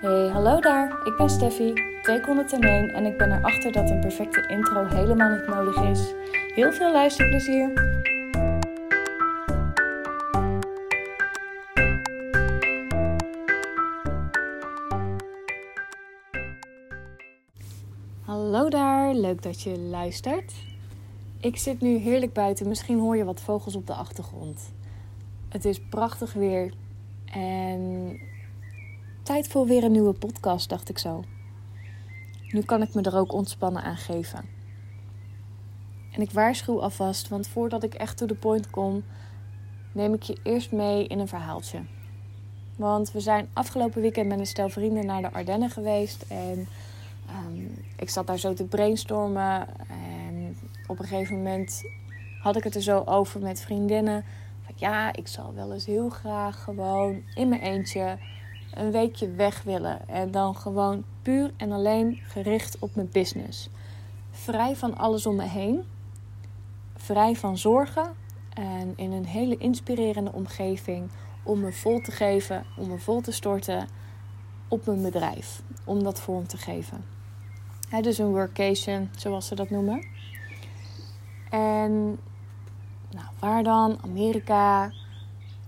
Hey, hallo daar. Ik ben Steffi, 201 en ik ben erachter dat een perfecte intro helemaal niet nodig is. Heel veel luisterplezier. Hallo daar, leuk dat je luistert. Ik zit nu heerlijk buiten. Misschien hoor je wat vogels op de achtergrond. Het is prachtig weer en tijd voor weer een nieuwe podcast, dacht ik zo. Nu kan ik me er ook ontspannen aan geven. En ik waarschuw alvast, want voordat ik echt to the point kom, neem ik je eerst mee in een verhaaltje. Want we zijn afgelopen weekend met een stel vrienden naar de Ardennen geweest. En um, ik zat daar zo te brainstormen. En op een gegeven moment had ik het er zo over met vriendinnen. Van, ja, ik zal wel eens heel graag gewoon in mijn eentje een weekje weg willen. En dan gewoon puur en alleen gericht op mijn business. Vrij van alles om me heen. Vrij van zorgen. En in een hele inspirerende omgeving om me vol te geven, om me vol te storten op mijn bedrijf. Om dat vorm te geven. dus een workation, zoals ze dat noemen. En nou, waar dan? Amerika,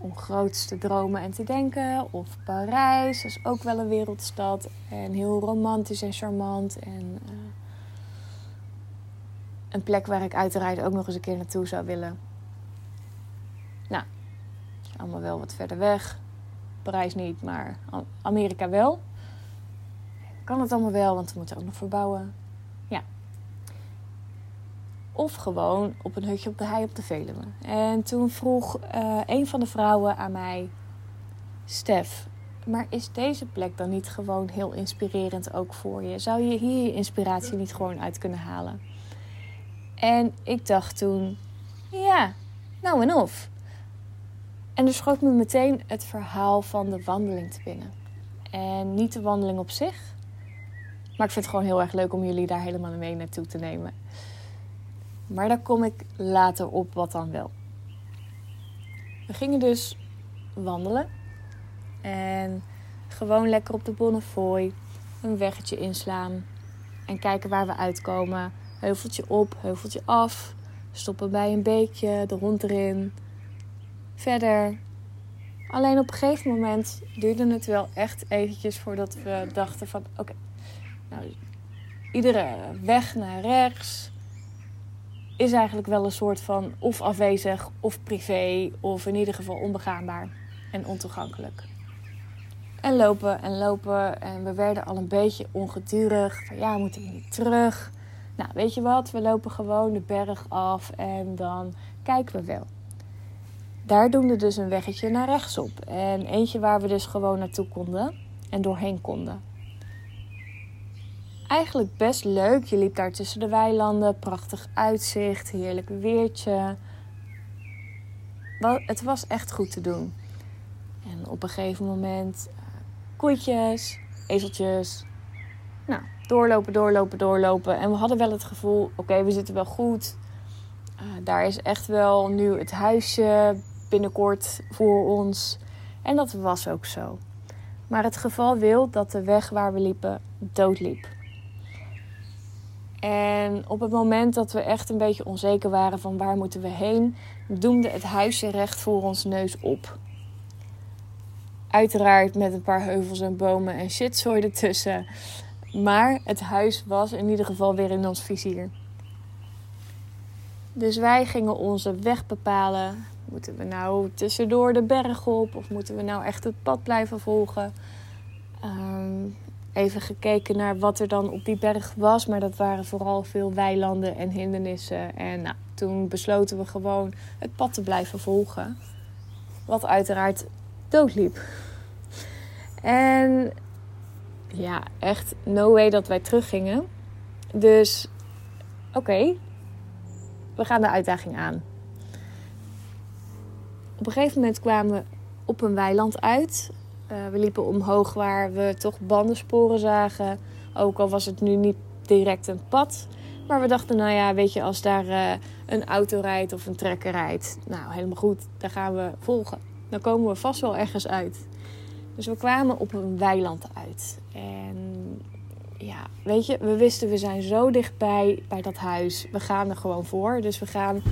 om groots te dromen en te denken. Of Parijs, is ook wel een wereldstad. En heel romantisch en charmant. En uh, een plek waar ik uiteraard ook nog eens een keer naartoe zou willen. Nou, allemaal wel wat verder weg. Parijs niet, maar Amerika wel. Kan het allemaal wel, want we moeten ook nog verbouwen. Of gewoon op een hutje op de hei op de Veluwe. En toen vroeg uh, een van de vrouwen aan mij: Stef, maar is deze plek dan niet gewoon heel inspirerend ook voor je? Zou je hier je inspiratie niet gewoon uit kunnen halen? En ik dacht toen: ja, nou en of. En er schoot me meteen het verhaal van de wandeling te binnen. En niet de wandeling op zich, maar ik vind het gewoon heel erg leuk om jullie daar helemaal mee naartoe te nemen. Maar daar kom ik later op wat dan wel. We gingen dus wandelen. En gewoon lekker op de Bonnefoy een weggetje inslaan. En kijken waar we uitkomen. Heuveltje op, heuveltje af. Stoppen bij een beekje, de hond erin. Verder. Alleen op een gegeven moment duurde het wel echt eventjes voordat we dachten van... Oké, nou, iedere weg naar rechts is eigenlijk wel een soort van of afwezig of privé of in ieder geval onbegaanbaar en ontoegankelijk. En lopen en lopen en we werden al een beetje ongedurig. Van ja, moeten we niet terug? Nou, weet je wat? We lopen gewoon de berg af en dan kijken we wel. Daar doen we dus een weggetje naar rechts op. En eentje waar we dus gewoon naartoe konden en doorheen konden eigenlijk best leuk. Je liep daar tussen de weilanden, prachtig uitzicht, heerlijk weertje. Het was echt goed te doen. En op een gegeven moment uh, koetjes, ezeltjes. Nou, doorlopen, doorlopen, doorlopen. En we hadden wel het gevoel, oké, we zitten wel goed. Uh, daar is echt wel nu het huisje binnenkort voor ons. En dat was ook zo. Maar het geval wil dat de weg waar we liepen doodliep. En op het moment dat we echt een beetje onzeker waren van waar moeten we heen, doemde het huisje recht voor ons neus op. Uiteraard met een paar heuvels en bomen en shitzooi ertussen. Maar het huis was in ieder geval weer in ons vizier. Dus wij gingen onze weg bepalen. Moeten we nou tussendoor de berg op of moeten we nou echt het pad blijven volgen? Um, even gekeken naar wat er dan op die berg was. Maar dat waren vooral veel weilanden en hindernissen. En nou, toen besloten we gewoon het pad te blijven volgen. Wat uiteraard doodliep. En ja, echt no way dat wij teruggingen. Dus oké, we gaan de uitdaging aan. Op een gegeven moment kwamen we op een weiland uit. Uh, we liepen omhoog waar we toch bandensporen zagen. Ook al was het nu niet direct een pad. Maar we dachten, nou ja, weet je, als daar uh, een auto rijdt of een trekker rijdt. Nou, helemaal goed, daar gaan we volgen. Dan komen we vast wel ergens uit. Dus we kwamen op een weiland uit. En ja, weet je, we wisten we zijn zo dichtbij bij dat huis. We gaan er gewoon voor. Dus we gaan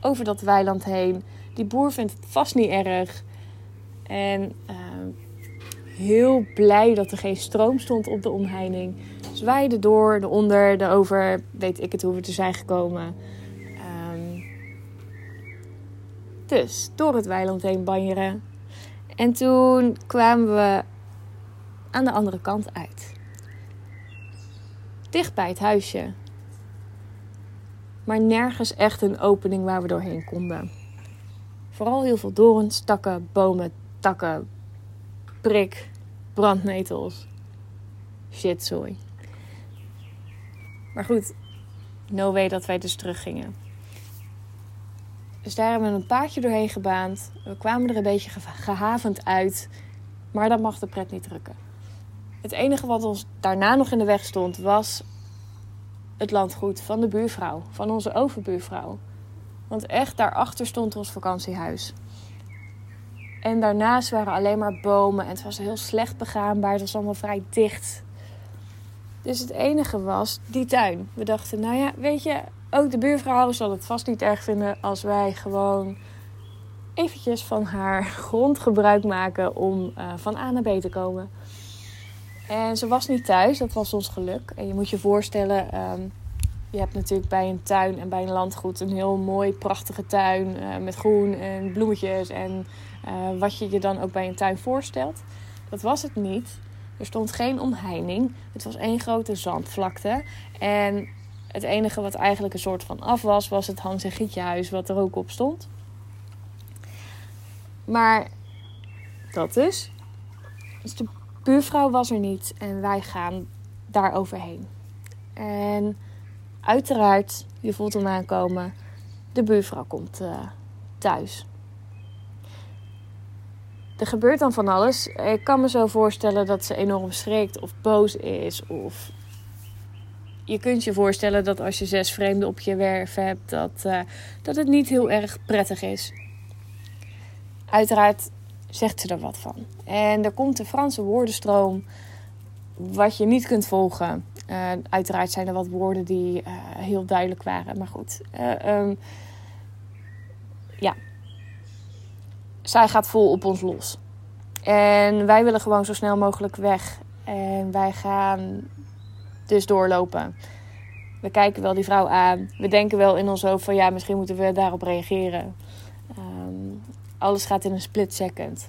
over dat weiland heen. Die boer vindt het vast niet erg. En ehm, heel blij dat er geen stroom stond op de omheining. Zwaaide door, de onder, de over, weet ik het hoe we te zijn gekomen. Ehm, dus door het weiland heen banjeren. En toen kwamen we aan de andere kant uit. Dicht bij het huisje. Maar nergens echt een opening waar we doorheen konden. Vooral heel veel dorens, takken, bomen, takken, prik, brandnetels. Shit, sorry. Maar goed, no way dat wij dus terug gingen. Dus daar hebben we een paadje doorheen gebaand. We kwamen er een beetje gehavend uit. Maar dat mag de pret niet drukken. Het enige wat ons daarna nog in de weg stond was het landgoed van de buurvrouw, van onze overbuurvrouw. Want echt daarachter stond ons vakantiehuis. En daarnaast waren alleen maar bomen en het was heel slecht begaanbaar. Het was allemaal vrij dicht. Dus het enige was die tuin. We dachten, nou ja, weet je, ook de buurvrouw zal het vast niet erg vinden als wij gewoon eventjes van haar grond gebruik maken om uh, van A naar B te komen. En ze was niet thuis, dat was ons geluk. En je moet je voorstellen, um, je hebt natuurlijk bij een tuin en bij een landgoed een heel mooi, prachtige tuin uh, met groen en bloemetjes en uh, wat je je dan ook bij een tuin voorstelt. Dat was het niet. Er stond geen omheining. Het was één grote zandvlakte. En het enige wat eigenlijk een soort van af was, was het Hans en Gietje huis wat er ook op stond. Maar dat dus. Dus de buurvrouw was er niet en wij gaan daar overheen. En uiteraard, je voelt hem aankomen, de buurvrouw komt uh, thuis. Er gebeurt dan van alles. Ik kan me zo voorstellen dat ze enorm schrikt of boos is. Of je kunt je voorstellen dat als je zes vreemden op je werf hebt, dat, uh, dat het niet heel erg prettig is. Uiteraard zegt ze er wat van. En er komt een Franse woordenstroom wat je niet kunt volgen. Uh, uiteraard zijn er wat woorden die uh, heel duidelijk waren. Maar goed. Uh, um, ja. Zij gaat vol op ons los. En wij willen gewoon zo snel mogelijk weg. En wij gaan dus doorlopen. We kijken wel die vrouw aan. We denken wel in ons hoofd van ja, misschien moeten we daarop reageren. Um, alles gaat in een split second.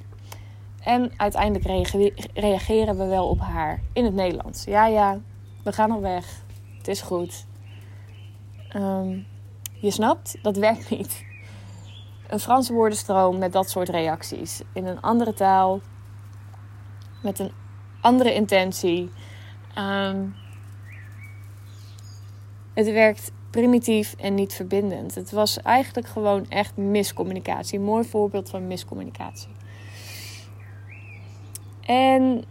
En uiteindelijk reageren we wel op haar in het Nederlands. Ja, ja, we gaan al weg. Het is goed. Um, je snapt, dat werkt niet. Een Franse woordenstroom met dat soort reacties. In een andere taal. Met een andere intentie. Um, het werkt primitief en niet verbindend. Het was eigenlijk gewoon echt miscommunicatie. Een mooi voorbeeld van miscommunicatie. En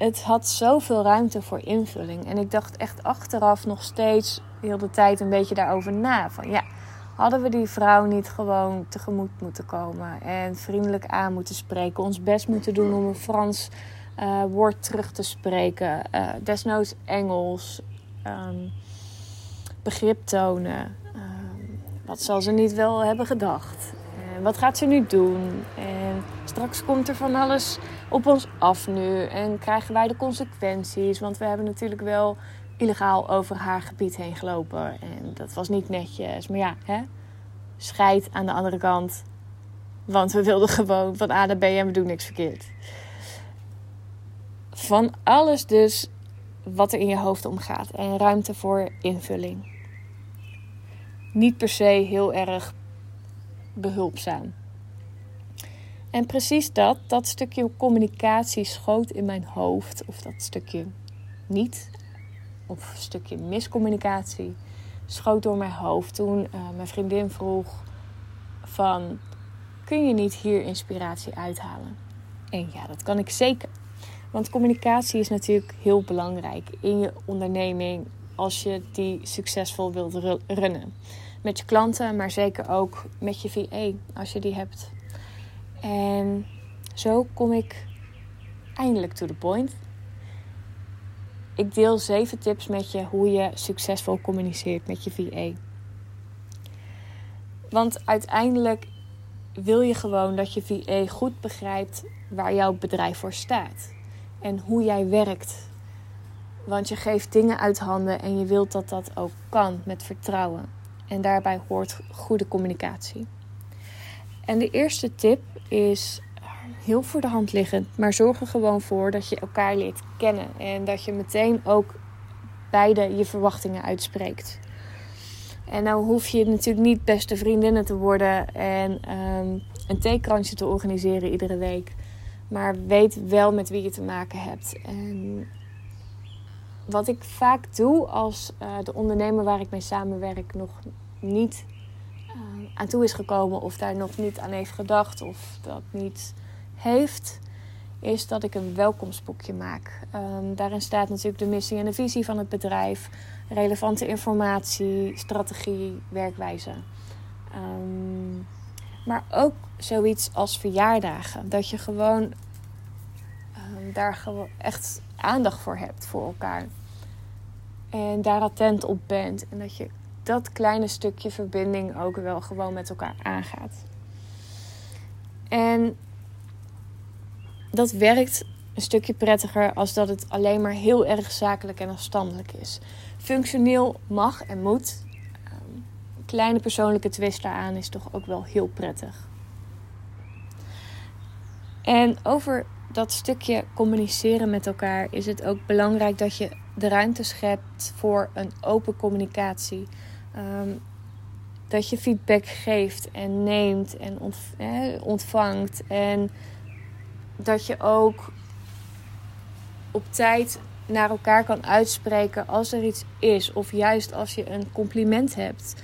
het had zoveel ruimte voor invulling. En ik dacht echt achteraf nog steeds heel de tijd een beetje daarover na. Van ja, hadden we die vrouw niet gewoon tegemoet moeten komen en vriendelijk aan moeten spreken, ons best moeten doen om een Frans uh, woord terug te spreken, uh, desnoods Engels, um, begrip tonen. Um, wat zal ze niet wel hebben gedacht? Wat gaat ze nu doen? En straks komt er van alles op ons af nu en krijgen wij de consequenties, want we hebben natuurlijk wel illegaal over haar gebied heen gelopen. En dat was niet netjes. Maar ja, hè? scheid aan de andere kant. Want we wilden gewoon van A naar B en we doen niks verkeerd. Van alles dus wat er in je hoofd omgaat. En ruimte voor invulling. Niet per se heel erg behulpzaam. En precies dat, dat stukje communicatie schoot in mijn hoofd. Of dat stukje niet of stukje miscommunicatie schoot door mijn hoofd toen uh, mijn vriendin vroeg van kun je niet hier inspiratie uithalen? En ja, dat kan ik zeker. Want communicatie is natuurlijk heel belangrijk in je onderneming als je die succesvol wilt runnen. Met je klanten, maar zeker ook met je VA als je die hebt. En zo kom ik eindelijk to the point. Ik deel zeven tips met je hoe je succesvol communiceert met je VA. Want uiteindelijk wil je gewoon dat je VA goed begrijpt waar jouw bedrijf voor staat en hoe jij werkt. Want je geeft dingen uit handen en je wilt dat dat ook kan met vertrouwen. En daarbij hoort goede communicatie. En de eerste tip is heel voor de hand liggend, maar zorg er gewoon voor dat je elkaar leert kennen en dat je meteen ook beide je verwachtingen uitspreekt. En nou hoef je natuurlijk niet beste vriendinnen te worden en um, een theekransje te organiseren iedere week. Maar weet wel met wie je te maken hebt. En wat ik vaak doe als uh, de ondernemer waar ik mee samenwerk nog niet uh, aan toe is gekomen of daar nog niet aan heeft gedacht of dat niet heeft, is dat ik een welkomstboekje maak. Um, daarin staat natuurlijk de missie en de visie van het bedrijf, relevante informatie, strategie, werkwijze. Um, maar ook zoiets als verjaardagen. Dat je gewoon um, daar gewoon echt aandacht voor hebt voor elkaar. En daar attent op bent. En dat je dat kleine stukje verbinding ook wel gewoon met elkaar aangaat. En dat werkt een stukje prettiger als dat het alleen maar heel erg zakelijk en afstandelijk is. Functioneel mag en moet. Um, kleine persoonlijke twist daaraan is toch ook wel heel prettig. En over dat stukje communiceren met elkaar is het ook belangrijk dat je de ruimte schept voor een open communicatie. Um, dat je feedback geeft en neemt en ontvangt. En dat je ook op tijd naar elkaar kan uitspreken als er iets is. Of juist als je een compliment hebt.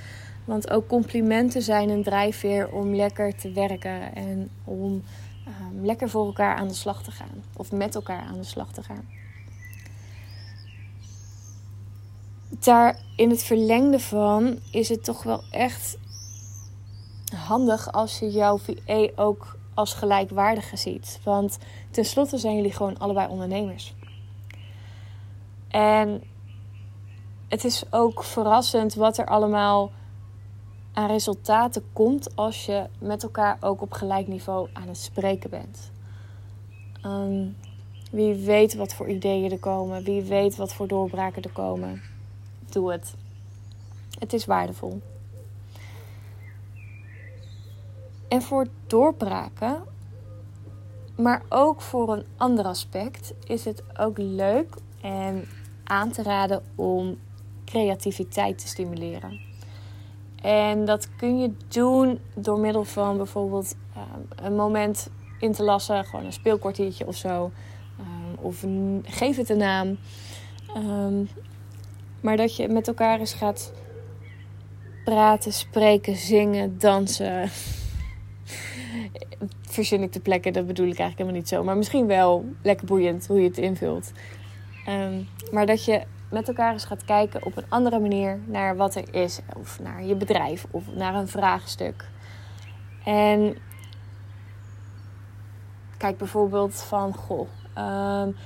Want ook complimenten zijn een drijfveer om lekker te werken en om lekker voor elkaar aan de slag te gaan. Of met elkaar aan de slag te gaan. Daar in het verlengde van is het toch wel echt handig als je jouw VA ook als gelijkwaardige ziet. Want tenslotte zijn jullie gewoon allebei ondernemers. En het is ook verrassend wat er allemaal aan resultaten komt als je met elkaar ook op gelijk niveau aan het spreken bent. Um, wie weet wat voor ideeën er komen, wie weet wat voor doorbraken er komen. Doe het. Het is waardevol. En voor doorbraken, maar ook voor een ander aspect, is het ook leuk en aan te raden om creativiteit te stimuleren. En dat kun je doen door middel van bijvoorbeeld um, een moment in te lassen, gewoon een speelkwartiertje of zo. Um, of geef het een naam. Um, maar dat je met elkaar eens gaat praten, spreken, zingen, dansen verzin ik de plekken, dat bedoel ik eigenlijk helemaal niet zo. Maar misschien wel lekker boeiend hoe je het invult. Maar dat je met elkaar eens gaat kijken op een andere manier naar wat er is. Of naar je bedrijf of naar een vraagstuk. En kijk bijvoorbeeld van, goh, um,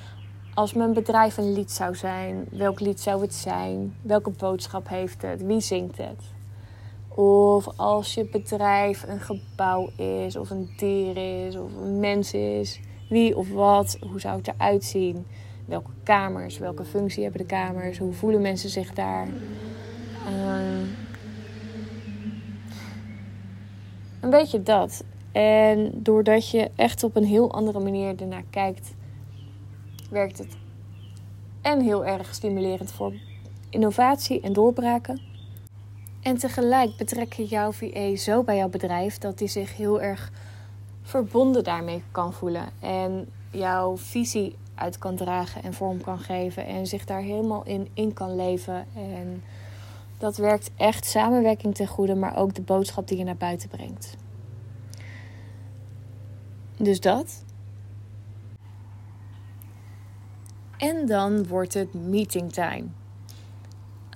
als mijn bedrijf een lied zou zijn, welk lied zou het zijn? Welke boodschap heeft het? Wie zingt het? Of als je bedrijf een gebouw is, of een dier is, of een mens is. Wie of wat, hoe zou het eruit zien? Welke kamers, welke functie hebben de kamers? Hoe voelen mensen zich daar? Um, een beetje dat. En doordat je echt op een heel andere manier ernaar kijkt, werkt het en heel erg stimulerend voor innovatie en doorbraken. En tegelijk betrek je jouw VA zo bij jouw bedrijf dat hij zich heel erg verbonden daarmee kan voelen. En jouw visie uit kan dragen en vorm kan geven. En zich daar helemaal in, in kan leven. En dat werkt echt samenwerking ten goede, maar ook de boodschap die je naar buiten brengt. Dus dat. En dan wordt het meeting time.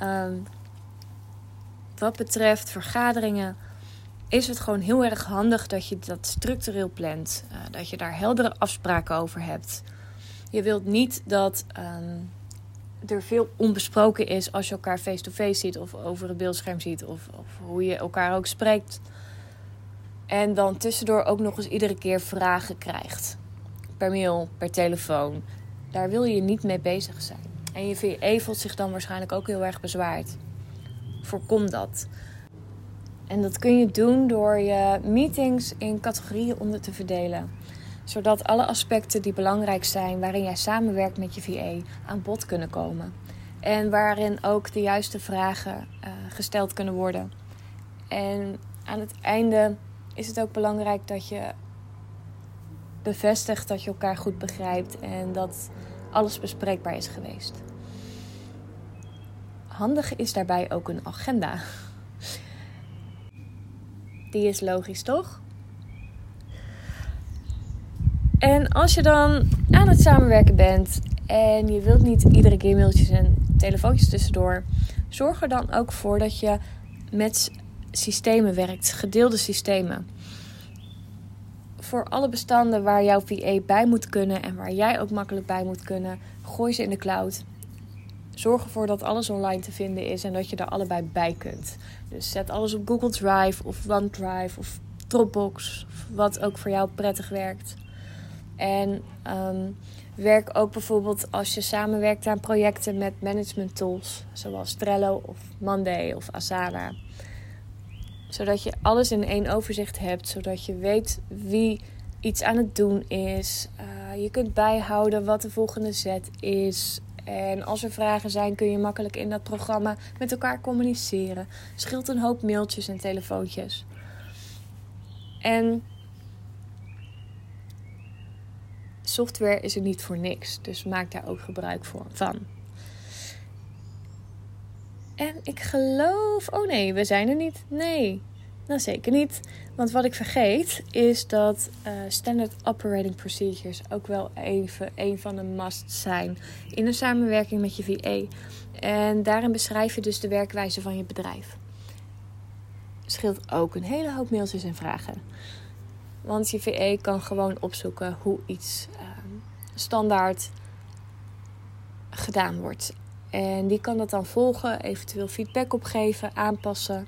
Um, wat betreft vergaderingen is het gewoon heel erg handig dat je dat structureel plant. Uh, dat je daar heldere afspraken over hebt. Je wilt niet dat ehm, er veel onbesproken is als je elkaar face-to-face ziet of over het beeldscherm ziet of, of hoe je elkaar ook spreekt. En dan tussendoor ook nog eens iedere keer vragen krijgt. Per mail, per telefoon. Daar wil je niet mee bezig zijn. En je VE voelt zich dan waarschijnlijk ook heel erg bezwaard. Voorkom dat. En dat kun je doen door je meetings in categorieën onder te verdelen. Zodat alle aspecten die belangrijk zijn waarin jij samenwerkt met je VA aan bod kunnen komen. En waarin ook de juiste vragen uh, gesteld kunnen worden. En aan het einde is het ook belangrijk dat je bevestigt dat je elkaar goed begrijpt en dat alles bespreekbaar is geweest. Handig is daarbij ook een agenda. Die is logisch, toch? En als je dan aan het samenwerken bent en je wilt niet iedere keer mailtjes en telefoontjes tussendoor, zorg er dan ook voor dat je met systemen werkt, gedeelde systemen. Voor alle bestanden waar jouw VA bij moet kunnen en waar jij ook makkelijk bij moet kunnen, gooi ze in de cloud. Zorg ervoor dat alles online te vinden is en dat je er allebei bij kunt. Dus zet alles op Google Drive of OneDrive of Dropbox, wat ook voor jou prettig werkt. En ehm, werk ook bijvoorbeeld als je samenwerkt aan projecten met management tools, zoals Trello of Monday of Asana. Zodat je alles in één overzicht hebt, zodat je weet wie iets aan het doen is. Uh, je kunt bijhouden wat de volgende zet is. En als er vragen zijn, kun je makkelijk in dat programma met elkaar communiceren. Scheelt een hoop mailtjes en telefoontjes. En software is er niet voor niks, dus maak daar ook gebruik van. En ik geloof. Oh nee, we zijn er niet. Nee, nou zeker niet. Want wat ik vergeet is dat uh, standard operating procedures ook wel even een van de musts zijn in een samenwerking met je VA. En daarin beschrijf je dus de werkwijze van je bedrijf. Scheelt ook een hele hoop mailtjes en vragen. Want je VA kan gewoon opzoeken hoe iets uh, standaard gedaan wordt. En die kan dat dan volgen, eventueel feedback opgeven, aanpassen.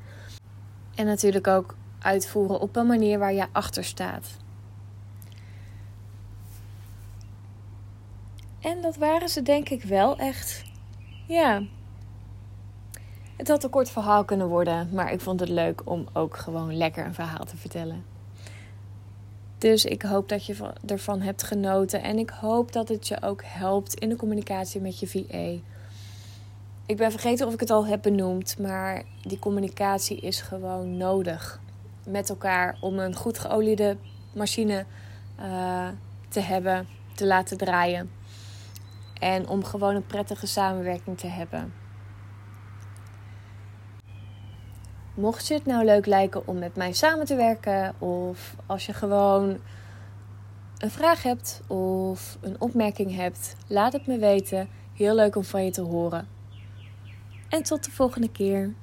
En natuurlijk ook uitvoeren op een manier waar je achter staat. En dat waren ze denk ik wel echt. Ja. Het had een kort verhaal kunnen worden, maar ik vond het leuk om ook gewoon lekker een verhaal te vertellen. Dus ik hoop dat je ervan hebt genoten en ik hoop dat het je ook helpt in de communicatie met je VA. Ik ben vergeten of ik het al heb benoemd, maar die communicatie is gewoon nodig met elkaar om een goed geoliede machine uh, te hebben, te laten draaien. En om gewoon een prettige samenwerking te hebben. Mocht je het nou leuk lijken om met mij samen te werken, of als je gewoon een vraag hebt of een opmerking hebt, laat het me weten. Heel leuk om van je te horen. En tot de volgende keer.